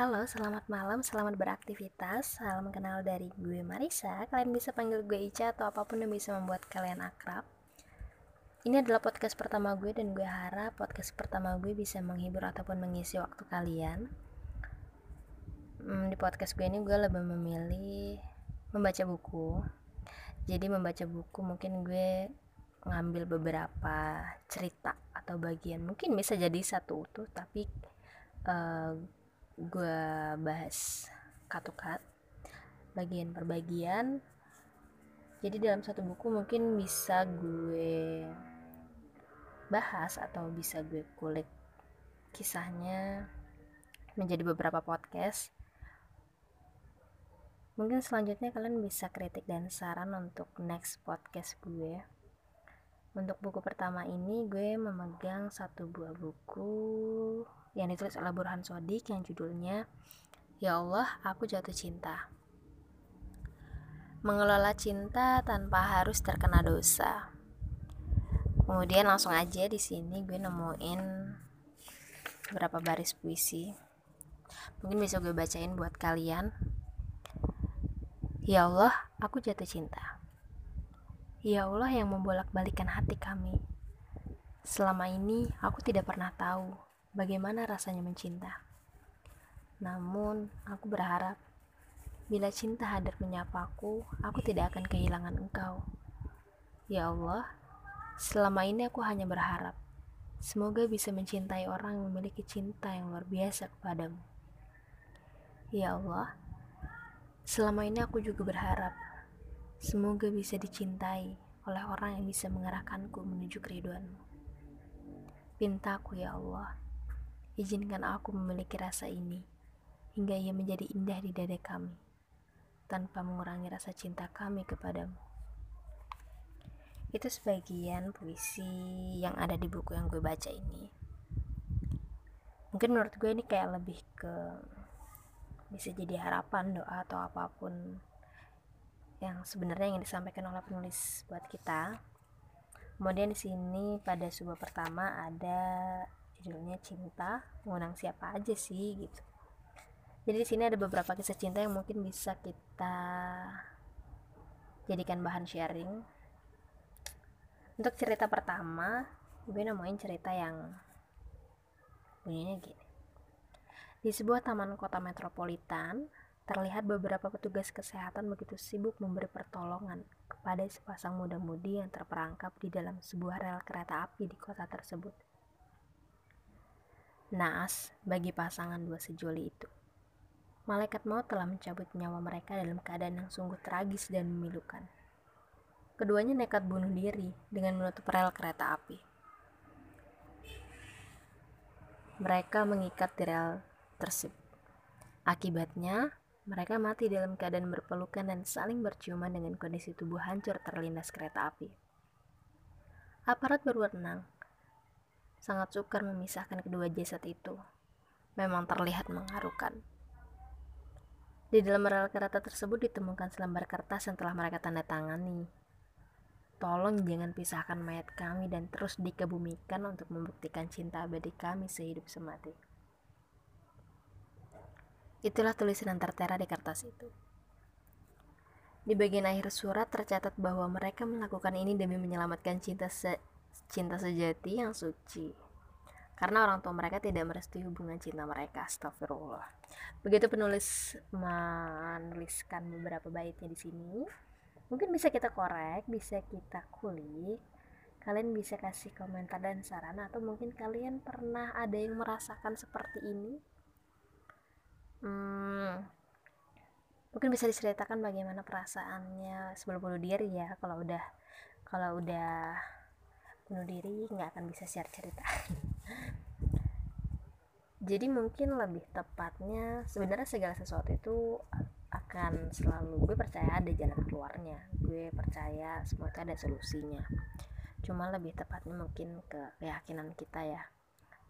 Halo, selamat malam, selamat beraktivitas. Salam kenal dari gue Marisa. Kalian bisa panggil gue Ica atau apa pun yang bisa membuat kalian akrab. Ini adalah podcast pertama gue dan gue harap podcast pertama gue bisa menghibur ataupun mengisi waktu kalian. Hmm, di podcast gue ini gue lebih memilih membaca buku. Jadi membaca buku mungkin gue ngambil beberapa cerita atau bagian mungkin bisa jadi satu utuh tapi uh, gue bahas cut bagian per bagian jadi dalam satu buku mungkin bisa gue bahas atau bisa gue kulik kisahnya menjadi beberapa podcast. Mungkin selanjutnya kalian bisa kritik dan saran untuk next podcast gue untuk buku pertama ini gue memegang satu buah buku yang ditulis oleh Burhan Sodik yang judulnya Ya Allah, aku jatuh cinta. Mengelola cinta tanpa harus terkena dosa. Kemudian langsung aja di sini gue nemuin beberapa baris puisi. Mungkin bisa gue bacain buat kalian. Ya Allah, aku jatuh cinta. Ya Allah yang membolak-balikan hati kami. Selama ini aku tidak pernah tahu bagaimana rasanya mencinta. Namun, aku berharap bila cinta hadir menyapaku, aku tidak akan kehilangan engkau. Ya Allah, selama ini aku hanya berharap semoga bisa mencintai orang yang memiliki cinta yang luar biasa kepadamu. Ya Allah, selama ini aku juga berharap semoga bisa dicintai oleh orang yang bisa mengarahkanku menuju keriduanmu. Pintaku ya Allah, Izinkan aku memiliki rasa ini, hingga ia menjadi indah di dada kami, tanpa mengurangi rasa cinta kami kepadamu. Itu sebagian puisi yang ada di buku yang gue baca ini. Mungkin menurut gue ini kayak lebih ke bisa jadi harapan, doa atau apa pun yang sebenarnya yang disampaikan oleh penulis buat kita. Kemudian di sini pada sebuah pertama ada judulnya cinta mengundang siapa aja sih gitu. Jadi di sini ada beberapa kisah cinta yang mungkin bisa kita jadikan bahan sharing. Untuk cerita pertama gue nemuin cerita yang bunyinya gini. Di sebuah taman kota metropolitan terlihat beberapa petugas kesehatan begitu sibuk memberi pertolongan kepada sepasang muda-mudi yang terperangkap di dalam sebuah rel kereta api di kota tersebut. Naas bagi pasangan dua sejoli itu. Malaikat maut telah mencabut nyawa mereka dalam keadaan yang sungguh tragis dan memilukan. Keduanya nekat bunuh diri dengan menutup rel kereta api. Mereka mengikat di rel tersebut. Akibatnya, mereka mati dalam keadaan berpelukan dan saling berciuman dengan kondisi tubuh hancur terlindas kereta api. Aparat berwenang sangat sukar memisahkan kedua jasad itu. Memang terlihat mengharukan. Di dalam rel kereta tersebut ditemukan selembar kertas yang telah mereka tanda tangani. Tolong jangan pisahkan mayat kami dan terus dikebumikan untuk membuktikan cinta abadi kami sehidup semati. Itulah tulisan yang tertera di kertas itu. Di bagian akhir surat tercatat bahwa mereka melakukan ini demi menyelamatkan cinta se cinta sejati yang suci. Karena orang tua mereka tidak merestui hubungan cinta mereka astagfirullah. Begitu penulis menuliskan beberapa baitnya di sini. Mungkin bisa kita korek bisa kita kulik kalian bisa kasih komentar dan saran atau mungkin kalian pernah ada yang merasakan seperti ini hmm, mungkin bisa diceritakan bagaimana perasaannya sebelum bunuh diri ya. Kalau udah kalau udah bunuh diri nggak akan bisa share cerita. Jadi mungkin lebih tepatnya sebenarnya segala sesuatu itu akan selalu gue percaya ada jalan keluarnya. Gue percaya semua ada solusinya. Cuma lebih tepatnya mungkin ke keyakinan kita ya.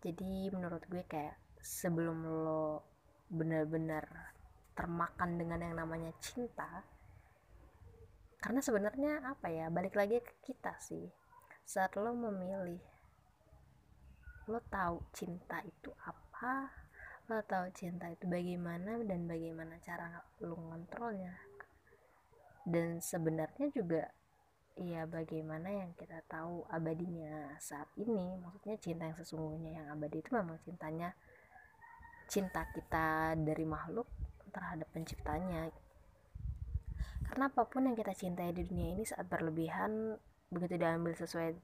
Jadi menurut gue kayak sebelum lo benar-benar termakan dengan yang namanya cinta karena sebenarnya apa ya balik lagi ke kita sih. Saat lo memilih lo tahu cinta itu apa lo tahu cinta itu bagaimana dan bagaimana cara lo ngontrolnya. Dan sebenarnya juga ya bagaimana yang kita tahu abadinya saat ini. Maksudnya cinta yang sesungguhnya yang abadi itu memang cintanya cinta kita dari makhluk terhadap penciptanya. Karena apa pun yang kita cintai di dunia ini saat berlebihan begitu diambil sesuai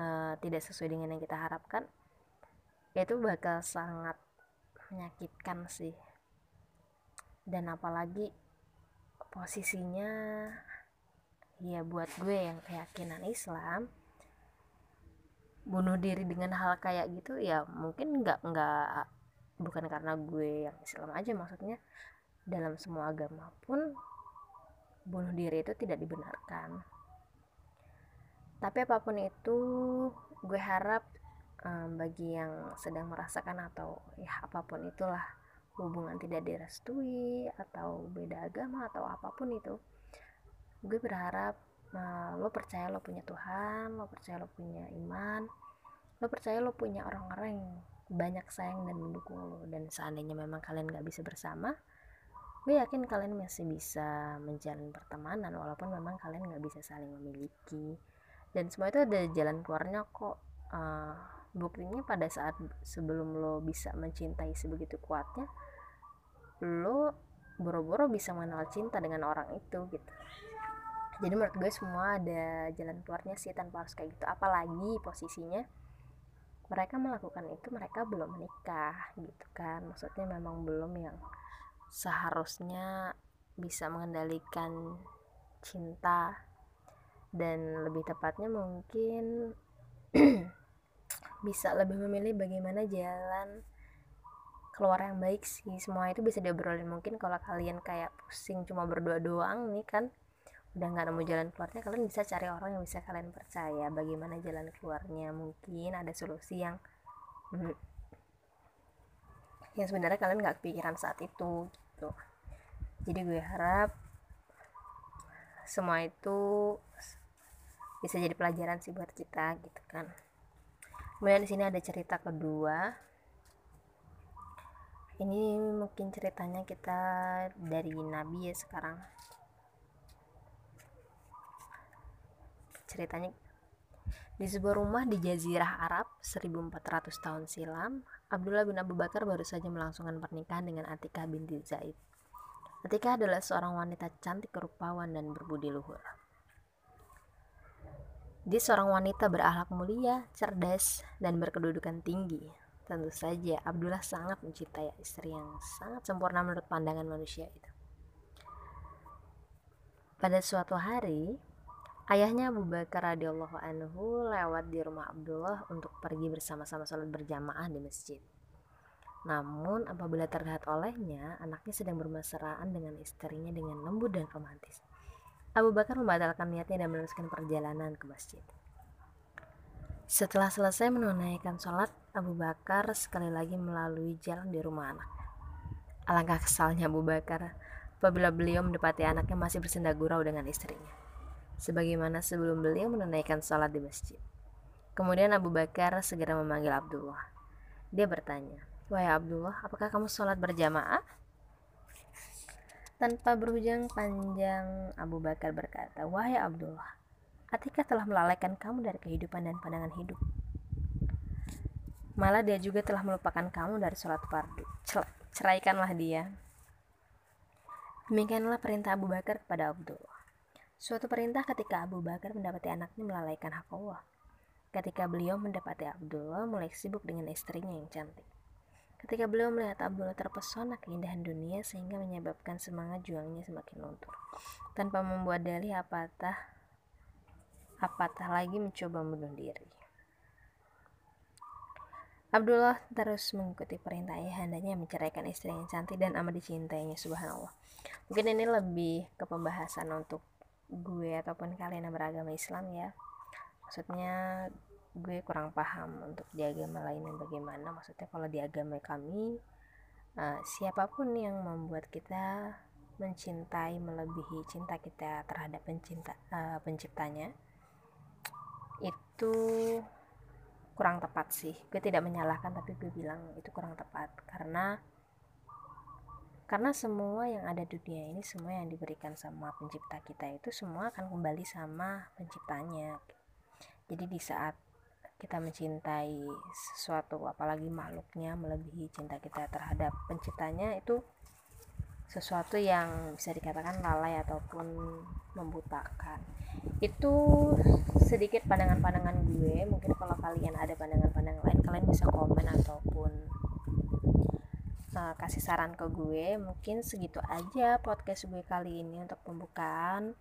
uh, tidak sesuai dengan yang kita harapkan itu bakal sangat menyakitkan sih. Dan apalagi posisinya ya buat gue yang keyakinan Islam bunuh diri dengan hal kayak gitu ya mungkin nggak nggak bukan karena gue yang Islam aja maksudnya dalam semua agama pun bunuh diri itu tidak dibenarkan. Tapi apa pun itu gue harap um, bagi yang sedang merasakan atau ya apa pun itulah hubungan tidak direstui atau beda agama atau apa pun itu gue berharap uh, lo percaya lo punya Tuhan lo percaya lo punya iman lo percaya lo punya orang-orang yang banyak sayang dan mendukung lo dan seandainya memang kalian gak bisa bersama gue yakin kalian masih bisa menjalin pertemanan walaupun memang kalian gak bisa saling memiliki. Dan semua itu ada jalan keluarnya kok. Uh, buktinya pada saat sebelum lo bisa mencintai sebegitu kuatnya lo boro-boro bisa mengenal cinta dengan orang itu gitu. Jadi menurut gue semua ada jalan keluarnya sih tanpa harus kayak gitu. Apalagi posisinya mereka melakukan itu mereka belum menikah gitu kan. Maksudnya memang belum yang seharusnya bisa mengendalikan cinta. Dan lebih tepatnya mungkin bisa lebih memilih bagaimana jalan keluar yang baik sih. Semua itu bisa diobrolin. Mungkin kalau kalian kayak pusing cuma berdua doang nih kan udah nggak nemu jalan keluarnya kalian bisa cari orang yang bisa kalian percaya. Bagaimana jalan keluarnya? Mungkin ada solusi yang hmm, yang sebenarnya kalian nggak kepikiran saat itu gitu. Jadi gue harap semua itu bisa jadi pelajaran sih buat kita gitu kan. Kemudian di sini ada cerita kedua. Ini mungkin ceritanya kita dari Nabi ya sekarang ceritanya. Di sebuah rumah di Jazirah Arab 1400 tahun silam Abdullah bin Abu Bakar baru saja melangsungkan pernikahan dengan Atikah binti Zaid. Atikah adalah seorang wanita cantik kerupawan dan berbudi luhur. Dia seorang wanita berakhlak mulia, cerdas, dan berkedudukan tinggi. Tentu saja Abdullah sangat mencintai istri yang sangat sempurna menurut pandangan manusia itu. Pada suatu hari, ayahnya Abu Bakar radhiyallahu anhu lewat di rumah Abdullah untuk pergi bersama-sama sholat berjamaah di masjid. Namun apabila terlihat olehnya, anaknya sedang bermesraan dengan istrinya dengan lembut dan romantis. Abu Bakar membatalkan niatnya dan meneruskan perjalanan ke masjid. Setelah selesai menunaikan sholat, Abu Bakar sekali lagi melalui jalan di rumah anak. Alangkah kesalnya Abu Bakar apabila beliau mendapati anaknya masih bersenda gurau dengan istrinya. Sebagaimana sebelum beliau menunaikan sholat di masjid. Kemudian Abu Bakar segera memanggil Abdullah. Dia bertanya, Wahai Abdullah, apakah kamu sholat berjamaah? Tanpa berhujang panjang, Abu Bakar berkata, Wahai Abdullah, Atika telah melalaikan kamu dari kehidupan dan pandangan hidup. Malah dia juga telah melupakan kamu dari sholat fardu. Ceraikanlah dia. Demikianlah perintah Abu Bakar kepada Abdullah. Suatu perintah ketika Abu Bakar mendapati anaknya melalaikan hak Allah. Ketika beliau mendapati Abdullah mulai sibuk dengan istrinya yang cantik. Ketika beliau melihat Abdullah terpesona keindahan dunia sehingga menyebabkan semangat juangnya semakin luntur. Tanpa membuat dalih apatah apatah lagi mencoba bunuh diri. Abdullah terus mengikuti perintah ayahandanya menceraikan istri yang cantik dan amat dicintainya subhanallah. Mungkin ini lebih ke pembahasan untuk gue ataupun kalian yang beragama Islam ya. Maksudnya gue kurang paham untuk di agama lain yang bagaimana. Maksudnya kalau di agama kami uh, siapa pun yang membuat kita mencintai melebihi cinta kita terhadap pencinta uh, penciptanya itu kurang tepat sih gue tidak menyalahkan tapi gue bilang itu kurang tepat karena karena semua yang ada di dunia ini semua yang diberikan sama pencipta kita itu semua akan kembali sama penciptanya. Jadi di saat kita mencintai sesuatu apalagi makhluknya melebihi cinta kita terhadap penciptanya itu sesuatu yang bisa dikatakan lalai ataupun membutakan. Itu sedikit pandangan-pandangan gue. Mungkin kalau kalian ada pandangan-pandangan lain kalian bisa komen ataupun uh, kasih saran ke gue mungkin segitu aja podcast gue kali ini untuk pembukaan.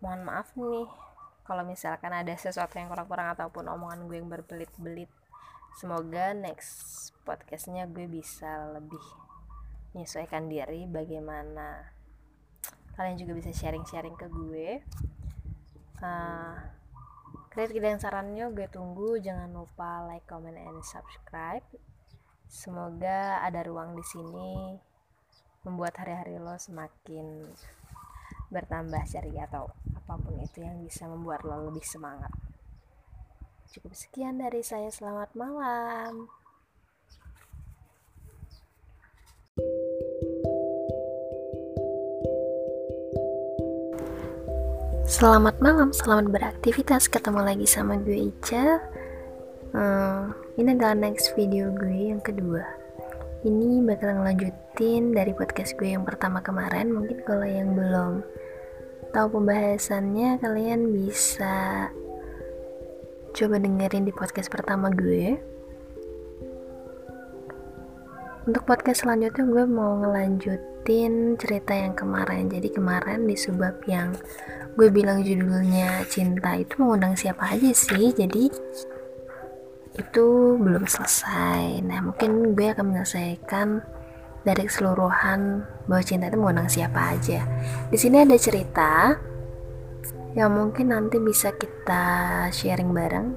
Mohon maaf nih kalau misalkan ada sesuatu yang kurang-kurang ataupun omongan gue yang berbelit-belit. Semoga next podcastnya gue bisa lebih menyesuaikan diri bagaimana kalian juga bisa sharing-sharing ke gue. Uh, kritik dan sarannya gue tunggu. Jangan lupa like comment and subscribe Semoga ada ruang di sini membuat hari-hari lo semakin bertambah ceria atau apa pun itu yang bisa membuat lo lebih semangat. Cukup sekian dari saya. Selamat malam. Selamat malam, selamat beraktivitas. Ketemu lagi sama gue Ica. Hmm, ini adalah next video gue yang kedua. Ini bakal ngelanjutin dari podcast gue yang pertama kemarin. Mungkin kalau yang belum tahu pembahasannya kalian bisa coba dengerin di podcast pertama gue. Untuk podcast selanjutnya gue mau ngelanjutin cerita yang kemarin. Jadi kemarin di sebab yang gue bilang judulnya cinta itu mengundang siapa aja sih? Jadi itu belum selesai. Nah mungkin gue akan menyelesaikan dari keseluruhan bahwa cinta itu mengundang siapa aja. Di sini ada cerita yang mungkin nanti bisa kita sharing bareng.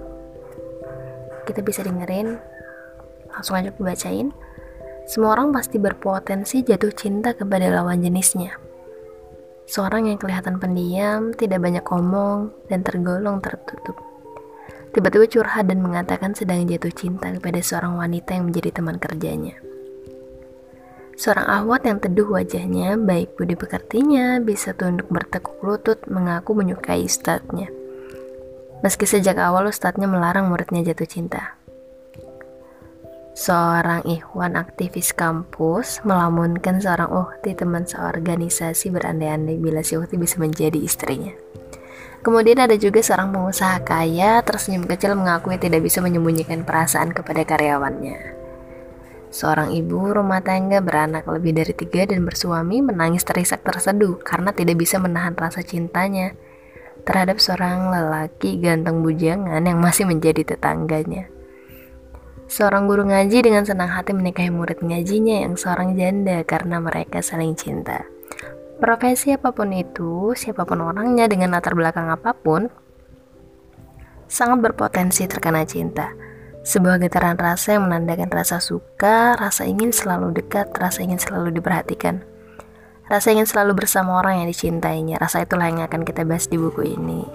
Kita bisa dengerin langsung aja bacain semua orang pasti berpotensi jatuh cinta kepada lawan jenisnya. Seorang yang kelihatan pendiam, tidak banyak omong, dan tergolong tertutup tiba-tiba curhat dan mengatakan sedang jatuh cinta kepada seorang wanita yang menjadi teman kerjanya. Seorang ahwat yang teduh wajahnya, baik budi pekertinya, bisa tunduk bertekuk lutut, mengaku menyukai ustadznya. Meski sejak awal ustadznya melarang muridnya jatuh cinta. Seorang ikhwan aktivis kampus melamunkan seorang uhti teman seorganisasi berandai-andai bila si uhti bisa menjadi istrinya. Kemudian ada juga seorang pengusaha kaya tersenyum kecil mengakui tidak bisa menyembunyikan perasaan kepada karyawannya. Seorang ibu rumah tangga beranak lebih dari tiga dan bersuami menangis terisak terseduh karena tidak bisa menahan rasa cintanya terhadap seorang lelaki ganteng bujangan yang masih menjadi tetangganya. Seorang guru ngaji dengan senang hati menikahi murid ngajinya yang seorang janda karena mereka saling cinta. Profesi apa pun itu, siapa pun orangnya dengan latar belakang apa pun, sangat berpotensi terkena cinta. Sebuah getaran rasa yang menandakan rasa suka, rasa ingin selalu dekat, rasa ingin selalu diperhatikan. Rasa ingin selalu bersama orang yang dicintainya. Rasa itulah yang akan kita bahas di buku ini.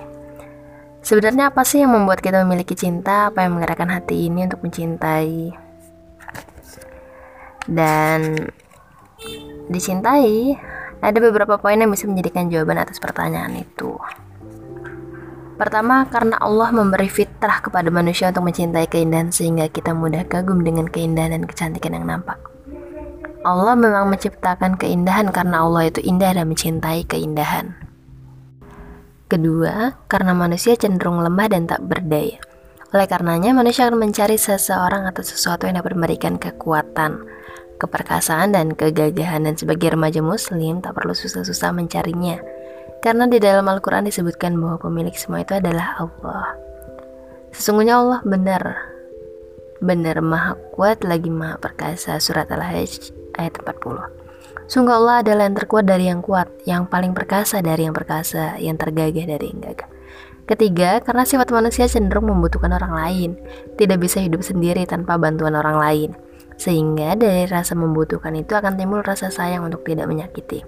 Sebenarnya apa sih yang membuat kita memiliki cinta? Apa yang menggerakkan hati ini untuk mencintai? Dan dicintai ada beberapa poin yang bisa menjadikan jawaban atas pertanyaan itu. Pertama, karena Allah memberi fitrah kepada manusia untuk mencintai keindahan sehingga kita mudah kagum dengan keindahan dan kecantikan yang nampak. Allah memang menciptakan keindahan karena Allah itu indah dan mencintai keindahan. Kedua, karena manusia cenderung lemah dan tak berdaya. Oleh karenanya, manusia akan mencari seseorang atau sesuatu yang dapat memberikan kekuatan, keperkasaan dan kegagahan dan sebagai remaja muslim tak perlu susah-susah mencarinya. Karena di dalam Al-Quran disebutkan bahwa pemilik semua itu adalah Allah. Sesungguhnya Allah benar, benar maha kuat lagi maha perkasa surat Al-Hajj ayat 40. Sungguh Allah adalah yang terkuat dari yang kuat, yang paling perkasa dari yang perkasa, yang tergagah dari yang gagah. Ketiga, karena sifat manusia cenderung membutuhkan orang lain, tidak bisa hidup sendiri tanpa bantuan orang lain. Sehingga dari rasa membutuhkan itu akan timbul rasa sayang untuk tidak menyakiti.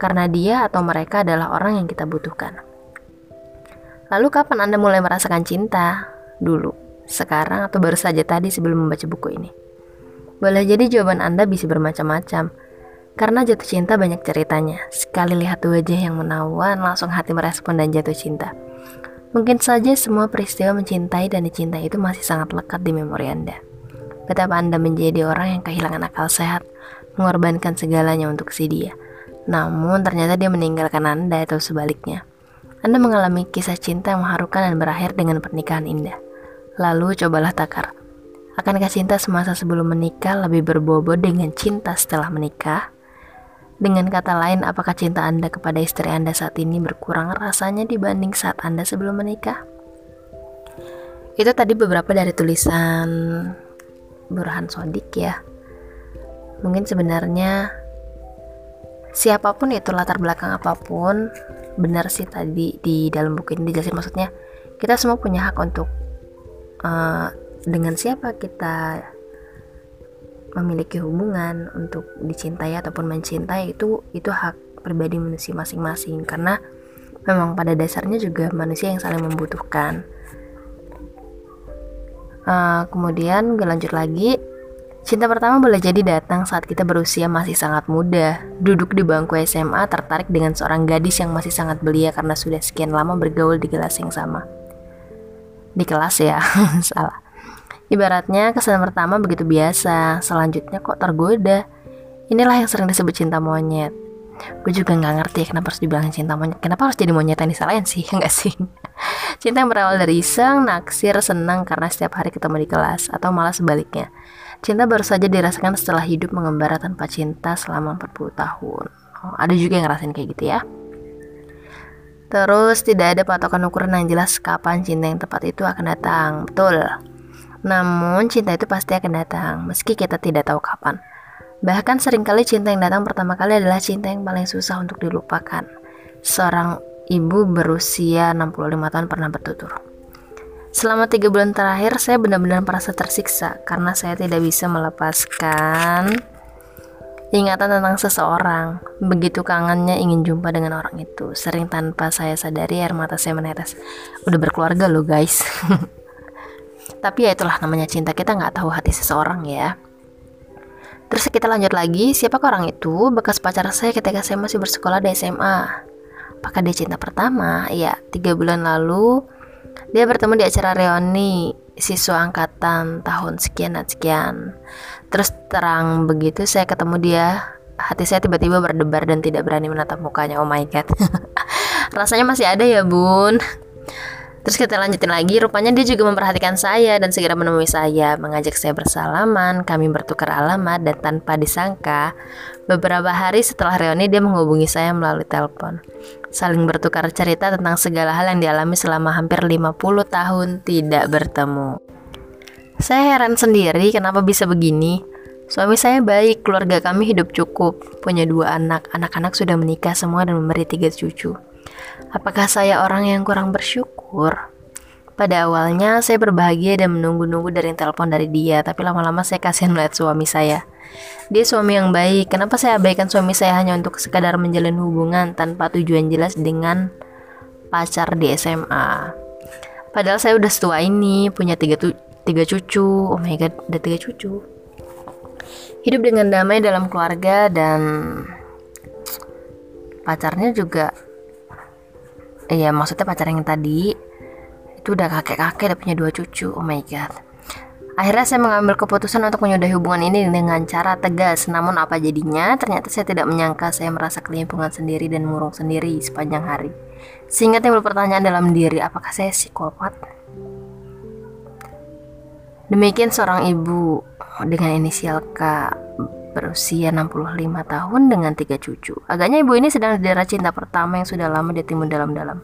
Karena dia atau mereka adalah orang yang kita butuhkan. Lalu kapan Anda mulai merasakan cinta? Dulu, sekarang atau baru saja tadi sebelum membaca buku ini? Boleh jadi jawaban Anda bisa bermacam-macam. Karena jatuh cinta banyak ceritanya. Sekali lihat wajah yang menawan, langsung hati merespon dan jatuh cinta. Mungkin saja semua peristiwa mencintai dan dicintai itu masih sangat lekat di memori Anda. Betapa Anda menjadi orang yang kehilangan akal sehat, mengorbankan segalanya untuk si dia. Namun ternyata dia meninggalkan Anda atau sebaliknya. Anda mengalami kisah cinta yang mengharukan dan berakhir dengan pernikahan indah. Lalu cobalah takar. Akankah cinta semasa sebelum menikah lebih berbobot dengan cinta setelah menikah? Dengan kata lain, apakah cinta Anda kepada istri Anda saat ini berkurang rasanya dibanding saat Anda sebelum menikah? Itu tadi beberapa dari tulisan Burhan Sodik ya. Mungkin sebenarnya siapa pun itu latar belakang apa pun, benar sih tadi di dalam buku ini dijelasin. Maksudnya kita semua punya hak untuk uh, dengan siapa kita memiliki hubungan untuk dicintai ataupun mencintai itu itu hak pribadi manusia masing-masing. Karena memang pada dasarnya juga manusia yang saling membutuhkan uh, kemudian gue lanjut lagi Cinta pertama boleh jadi datang saat kita berusia masih sangat muda, duduk di bangku SMA tertarik dengan seorang gadis yang masih sangat belia karena sudah sekian lama bergaul di kelas yang sama. Di kelas ya, salah. Ibaratnya kesan pertama begitu biasa, selanjutnya kok tergoda. Inilah yang sering disebut cinta monyet. Gue juga nggak ngerti ya kenapa harus dibilang cinta monyet. Kenapa harus jadi monyet yang disalahin sih? Enggak sih. Cinta yang berawal dari iseng, naksir, senang karena setiap hari ketemu di kelas, atau malah sebaliknya. Cinta baru saja dirasakan setelah hidup mengembara tanpa cinta selama 40 tahun. Oh, ada juga yang ngerasain kayak gitu ya. Terus tidak ada patokan ukuran yang jelas kapan cinta yang tepat itu akan datang. Betul. Namun cinta itu pasti akan datang, meski kita tidak tahu kapan. Bahkan sering kali cinta yang datang pertama kali adalah cinta yang paling susah untuk dilupakan. Seorang ibu berusia 65 tahun pernah bertutur. Selama tiga bulan terakhir, saya benar-benar merasa tersiksa karena saya tidak bisa melepaskan ingatan tentang seseorang. Begitu kangennya ingin jumpa dengan orang itu. Sering tanpa saya sadari air mata saya menetes. Udah berkeluarga loh guys. Tapi ya itulah namanya cinta kita nggak tahu hati seseorang ya. Terus kita lanjut lagi, siapakah orang itu? Bekas pacar saya ketika saya masih bersekolah di SMA. Apakah dia cinta pertama? Ya, tiga bulan lalu dia bertemu di acara reuni siswa angkatan tahun sekian dan sekian. Terus terang begitu saya ketemu dia, hati saya tiba-tiba berdebar dan tidak berani menatap mukanya. Oh my god. Rasanya masih ada ya, Bun. Terus kita lanjutin lagi, rupanya dia juga memperhatikan saya dan segera menemui saya, mengajak saya bersalaman, kami bertukar alamat dan tanpa disangka, beberapa hari setelah reuni dia menghubungi saya melalui telepon. Saling bertukar cerita tentang segala hal yang dialami selama hampir 50 tahun tidak bertemu. Saya heran sendiri kenapa bisa begini. Suami saya baik, keluarga kami hidup cukup, punya dua anak, anak-anak sudah menikah semua dan memberi tiga cucu. Apakah saya orang yang kurang bersyukur? Pada awalnya saya berbahagia dan menunggu-nunggu dari telepon dari dia, tapi lama-lama saya kasihan melihat suami saya. Dia suami yang baik, kenapa saya abaikan suami saya hanya untuk sekadar menjalin hubungan tanpa tujuan jelas dengan pacar di SMA? Padahal saya udah setua ini, punya tiga, tu tiga cucu, oh my god, udah tiga cucu. Hidup dengan damai dalam keluarga dan pacarnya juga iya maksudnya pacar yang tadi itu udah kakek-kakek udah punya dua cucu oh my god Akhirnya saya mengambil keputusan untuk menyudahi hubungan ini dengan cara tegas. Namun apa jadinya? Ternyata saya tidak menyangka saya merasa kelimpungan sendiri dan murung sendiri sepanjang hari. Sehingga timbul pertanyaan dalam diri, apakah saya psikopat? Demikian seorang ibu dengan inisial K berusia 65 tahun dengan tiga cucu. Agaknya ibu ini sedang didera cinta pertama yang sudah lama ditimbun dalam-dalam.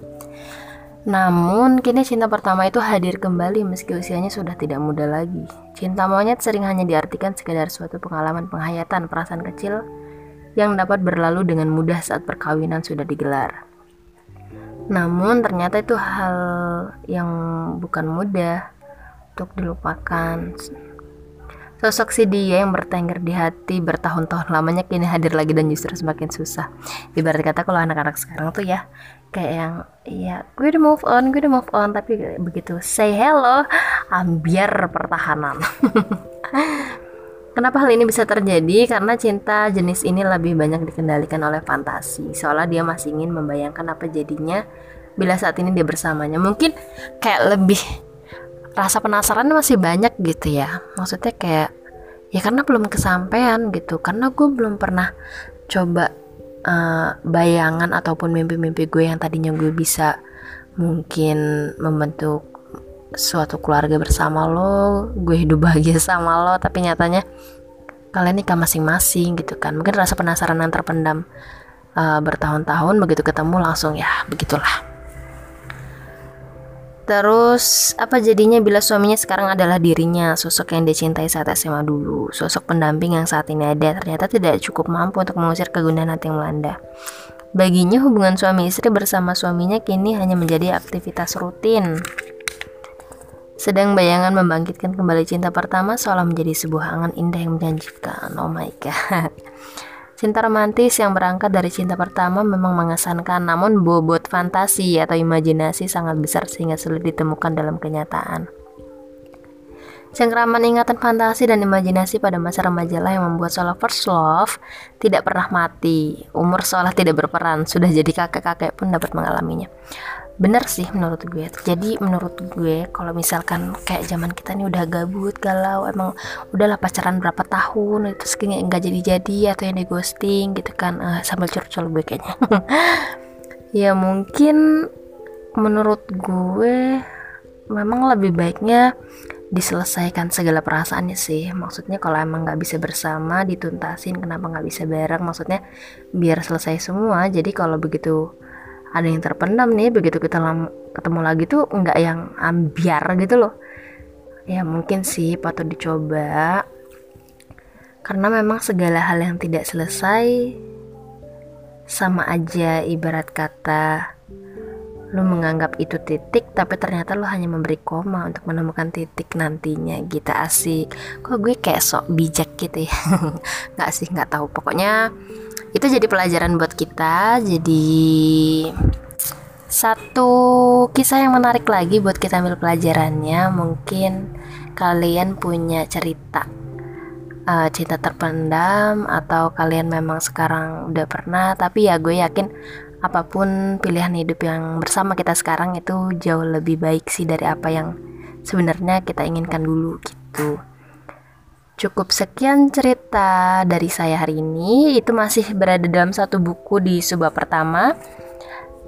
Namun, kini cinta pertama itu hadir kembali meski usianya sudah tidak muda lagi. Cinta monyet sering hanya diartikan sekedar suatu pengalaman penghayatan perasaan kecil yang dapat berlalu dengan mudah saat perkawinan sudah digelar. Namun, ternyata itu hal yang bukan mudah untuk dilupakan. Sosok si dia yang bertengger di hati bertahun-tahun lamanya kini hadir lagi dan justru semakin susah. Ibarat kata kalau anak-anak sekarang tuh ya kayak yang ya gue udah move on, gue udah move on tapi begitu say hello ambiar pertahanan. Kenapa hal ini bisa terjadi? Karena cinta jenis ini lebih banyak dikendalikan oleh fantasi. Seolah dia masih ingin membayangkan apa jadinya bila saat ini dia bersamanya. Mungkin kayak lebih rasa penasaran masih banyak gitu ya. Maksudnya kayak ya karena belum kesampaian gitu. Karena gue belum pernah coba uh, bayangan ataupun mimpi-mimpi gue yang tadinya gue bisa mungkin membentuk suatu keluarga bersama lo gue hidup bahagia sama lo tapi nyatanya kalian nikah masing-masing gitu kan mungkin rasa penasaran yang terpendam uh, bertahun-tahun begitu ketemu langsung ya begitulah Terus apa jadinya bila suaminya sekarang adalah dirinya, sosok yang dicintai saat SMA dulu, sosok pendamping yang saat ini ada ternyata tidak cukup mampu untuk mengusir kegundahan hati yang melanda. Baginya hubungan suami istri bersama suaminya kini hanya menjadi aktivitas rutin. Sedang bayangan membangkitkan kembali cinta pertama seolah menjadi sebuah angan indah yang menjanjikan. Oh my god. Cinta romantis yang berangkat dari cinta pertama memang mengesankan, namun bobot fantasi atau imajinasi sangat besar sehingga sulit ditemukan dalam kenyataan. Cengkraman ingatan fantasi dan imajinasi pada masa remaja lah yang membuat seolah first love tidak pernah mati. Umur seolah tidak berperan, sudah jadi kakek-kakek pun dapat mengalaminya bener sih menurut gue. Jadi menurut gue kalau misalkan kayak zaman kita nih udah gabut galau emang udahlah pacaran berapa tahun itu sekinya nggak jadi jadi atau yang di ghosting gitu kan uh, sambil curcol gue kayaknya. Ya mungkin menurut gue memang lebih baiknya diselesaikan segala perasaannya sih. Maksudnya kalau emang nggak bisa bersama dituntasin kenapa nggak bisa bareng maksudnya biar selesai semua. Jadi kalau begitu ada yang terpendam nih begitu kita ketemu lagi tuh nggak yang ambiar gitu loh. Ya mungkin sih patut dicoba. Karena memang segala hal yang tidak selesai sama aja ibarat kata lu menganggap itu titik tapi ternyata lu hanya memberi koma untuk menemukan titik nantinya. Gitu asik. Kok gue kayak sok bijak gitu ya? Nggak sih nggak tahu. Pokoknya itu jadi pelajaran buat kita jadi satu kisah yang menarik lagi buat kita ambil pelajarannya. Mungkin kalian punya cerita uh, cinta terpendam atau kalian memang sekarang udah pernah tapi ya gue yakin apa pun pilihan hidup yang bersama kita sekarang itu jauh lebih baik sih dari apa yang sebenarnya kita inginkan dulu gitu Cukup sekian cerita dari saya hari ini. Itu masih berada dalam satu buku di sebuah pertama.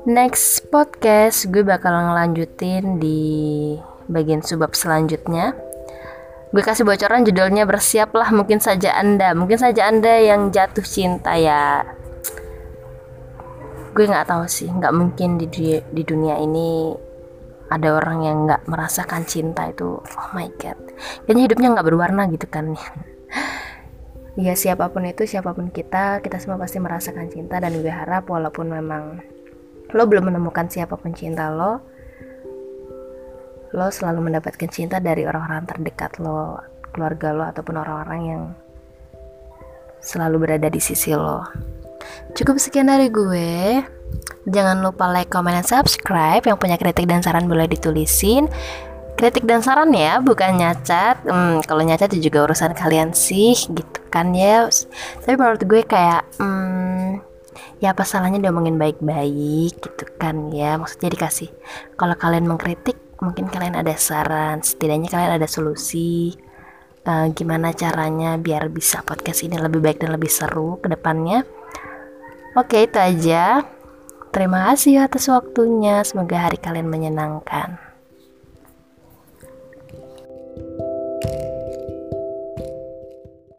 Next podcast gue bakal ngelanjutin di bagian subbab selanjutnya. Gue kasih bocoran judulnya bersiaplah mungkin saja Anda, mungkin saja Anda yang jatuh cinta ya. Gue nggak tahu sih, nggak mungkin di di dunia ini ada orang yang nggak merasakan cinta itu oh my god. Kayaknya hidupnya nggak berwarna gitu kan ya. Siapa pun itu siapa pun kita kita semua pasti merasakan cinta dan gue harap walaupun memang lo belum menemukan siapa pun cinta lo lo selalu mendapatkan cinta dari orang-orang terdekat lo keluarga lo ataupun orang-orang yang selalu berada di sisi lo cukup sekian dari gue Jangan lupa like, comment, dan subscribe. Yang punya kritik dan saran boleh ditulisin. Kritik dan saran ya, bukan nyacat. Hmm, kalau nyacat itu juga urusan kalian sih, gitu kan ya. Tapi menurut gue kayak, hmm, ya apa salahnya diomongin baik-baik, gitu kan ya. Maksudnya dikasih. Kalau kalian mengkritik, mungkin kalian ada saran. Setidaknya kalian ada solusi. Uh, gimana caranya biar bisa podcast ini lebih baik dan lebih seru ke depannya. Oke, itu aja. Terima kasih atas waktunya. Semoga hari kalian menyenangkan.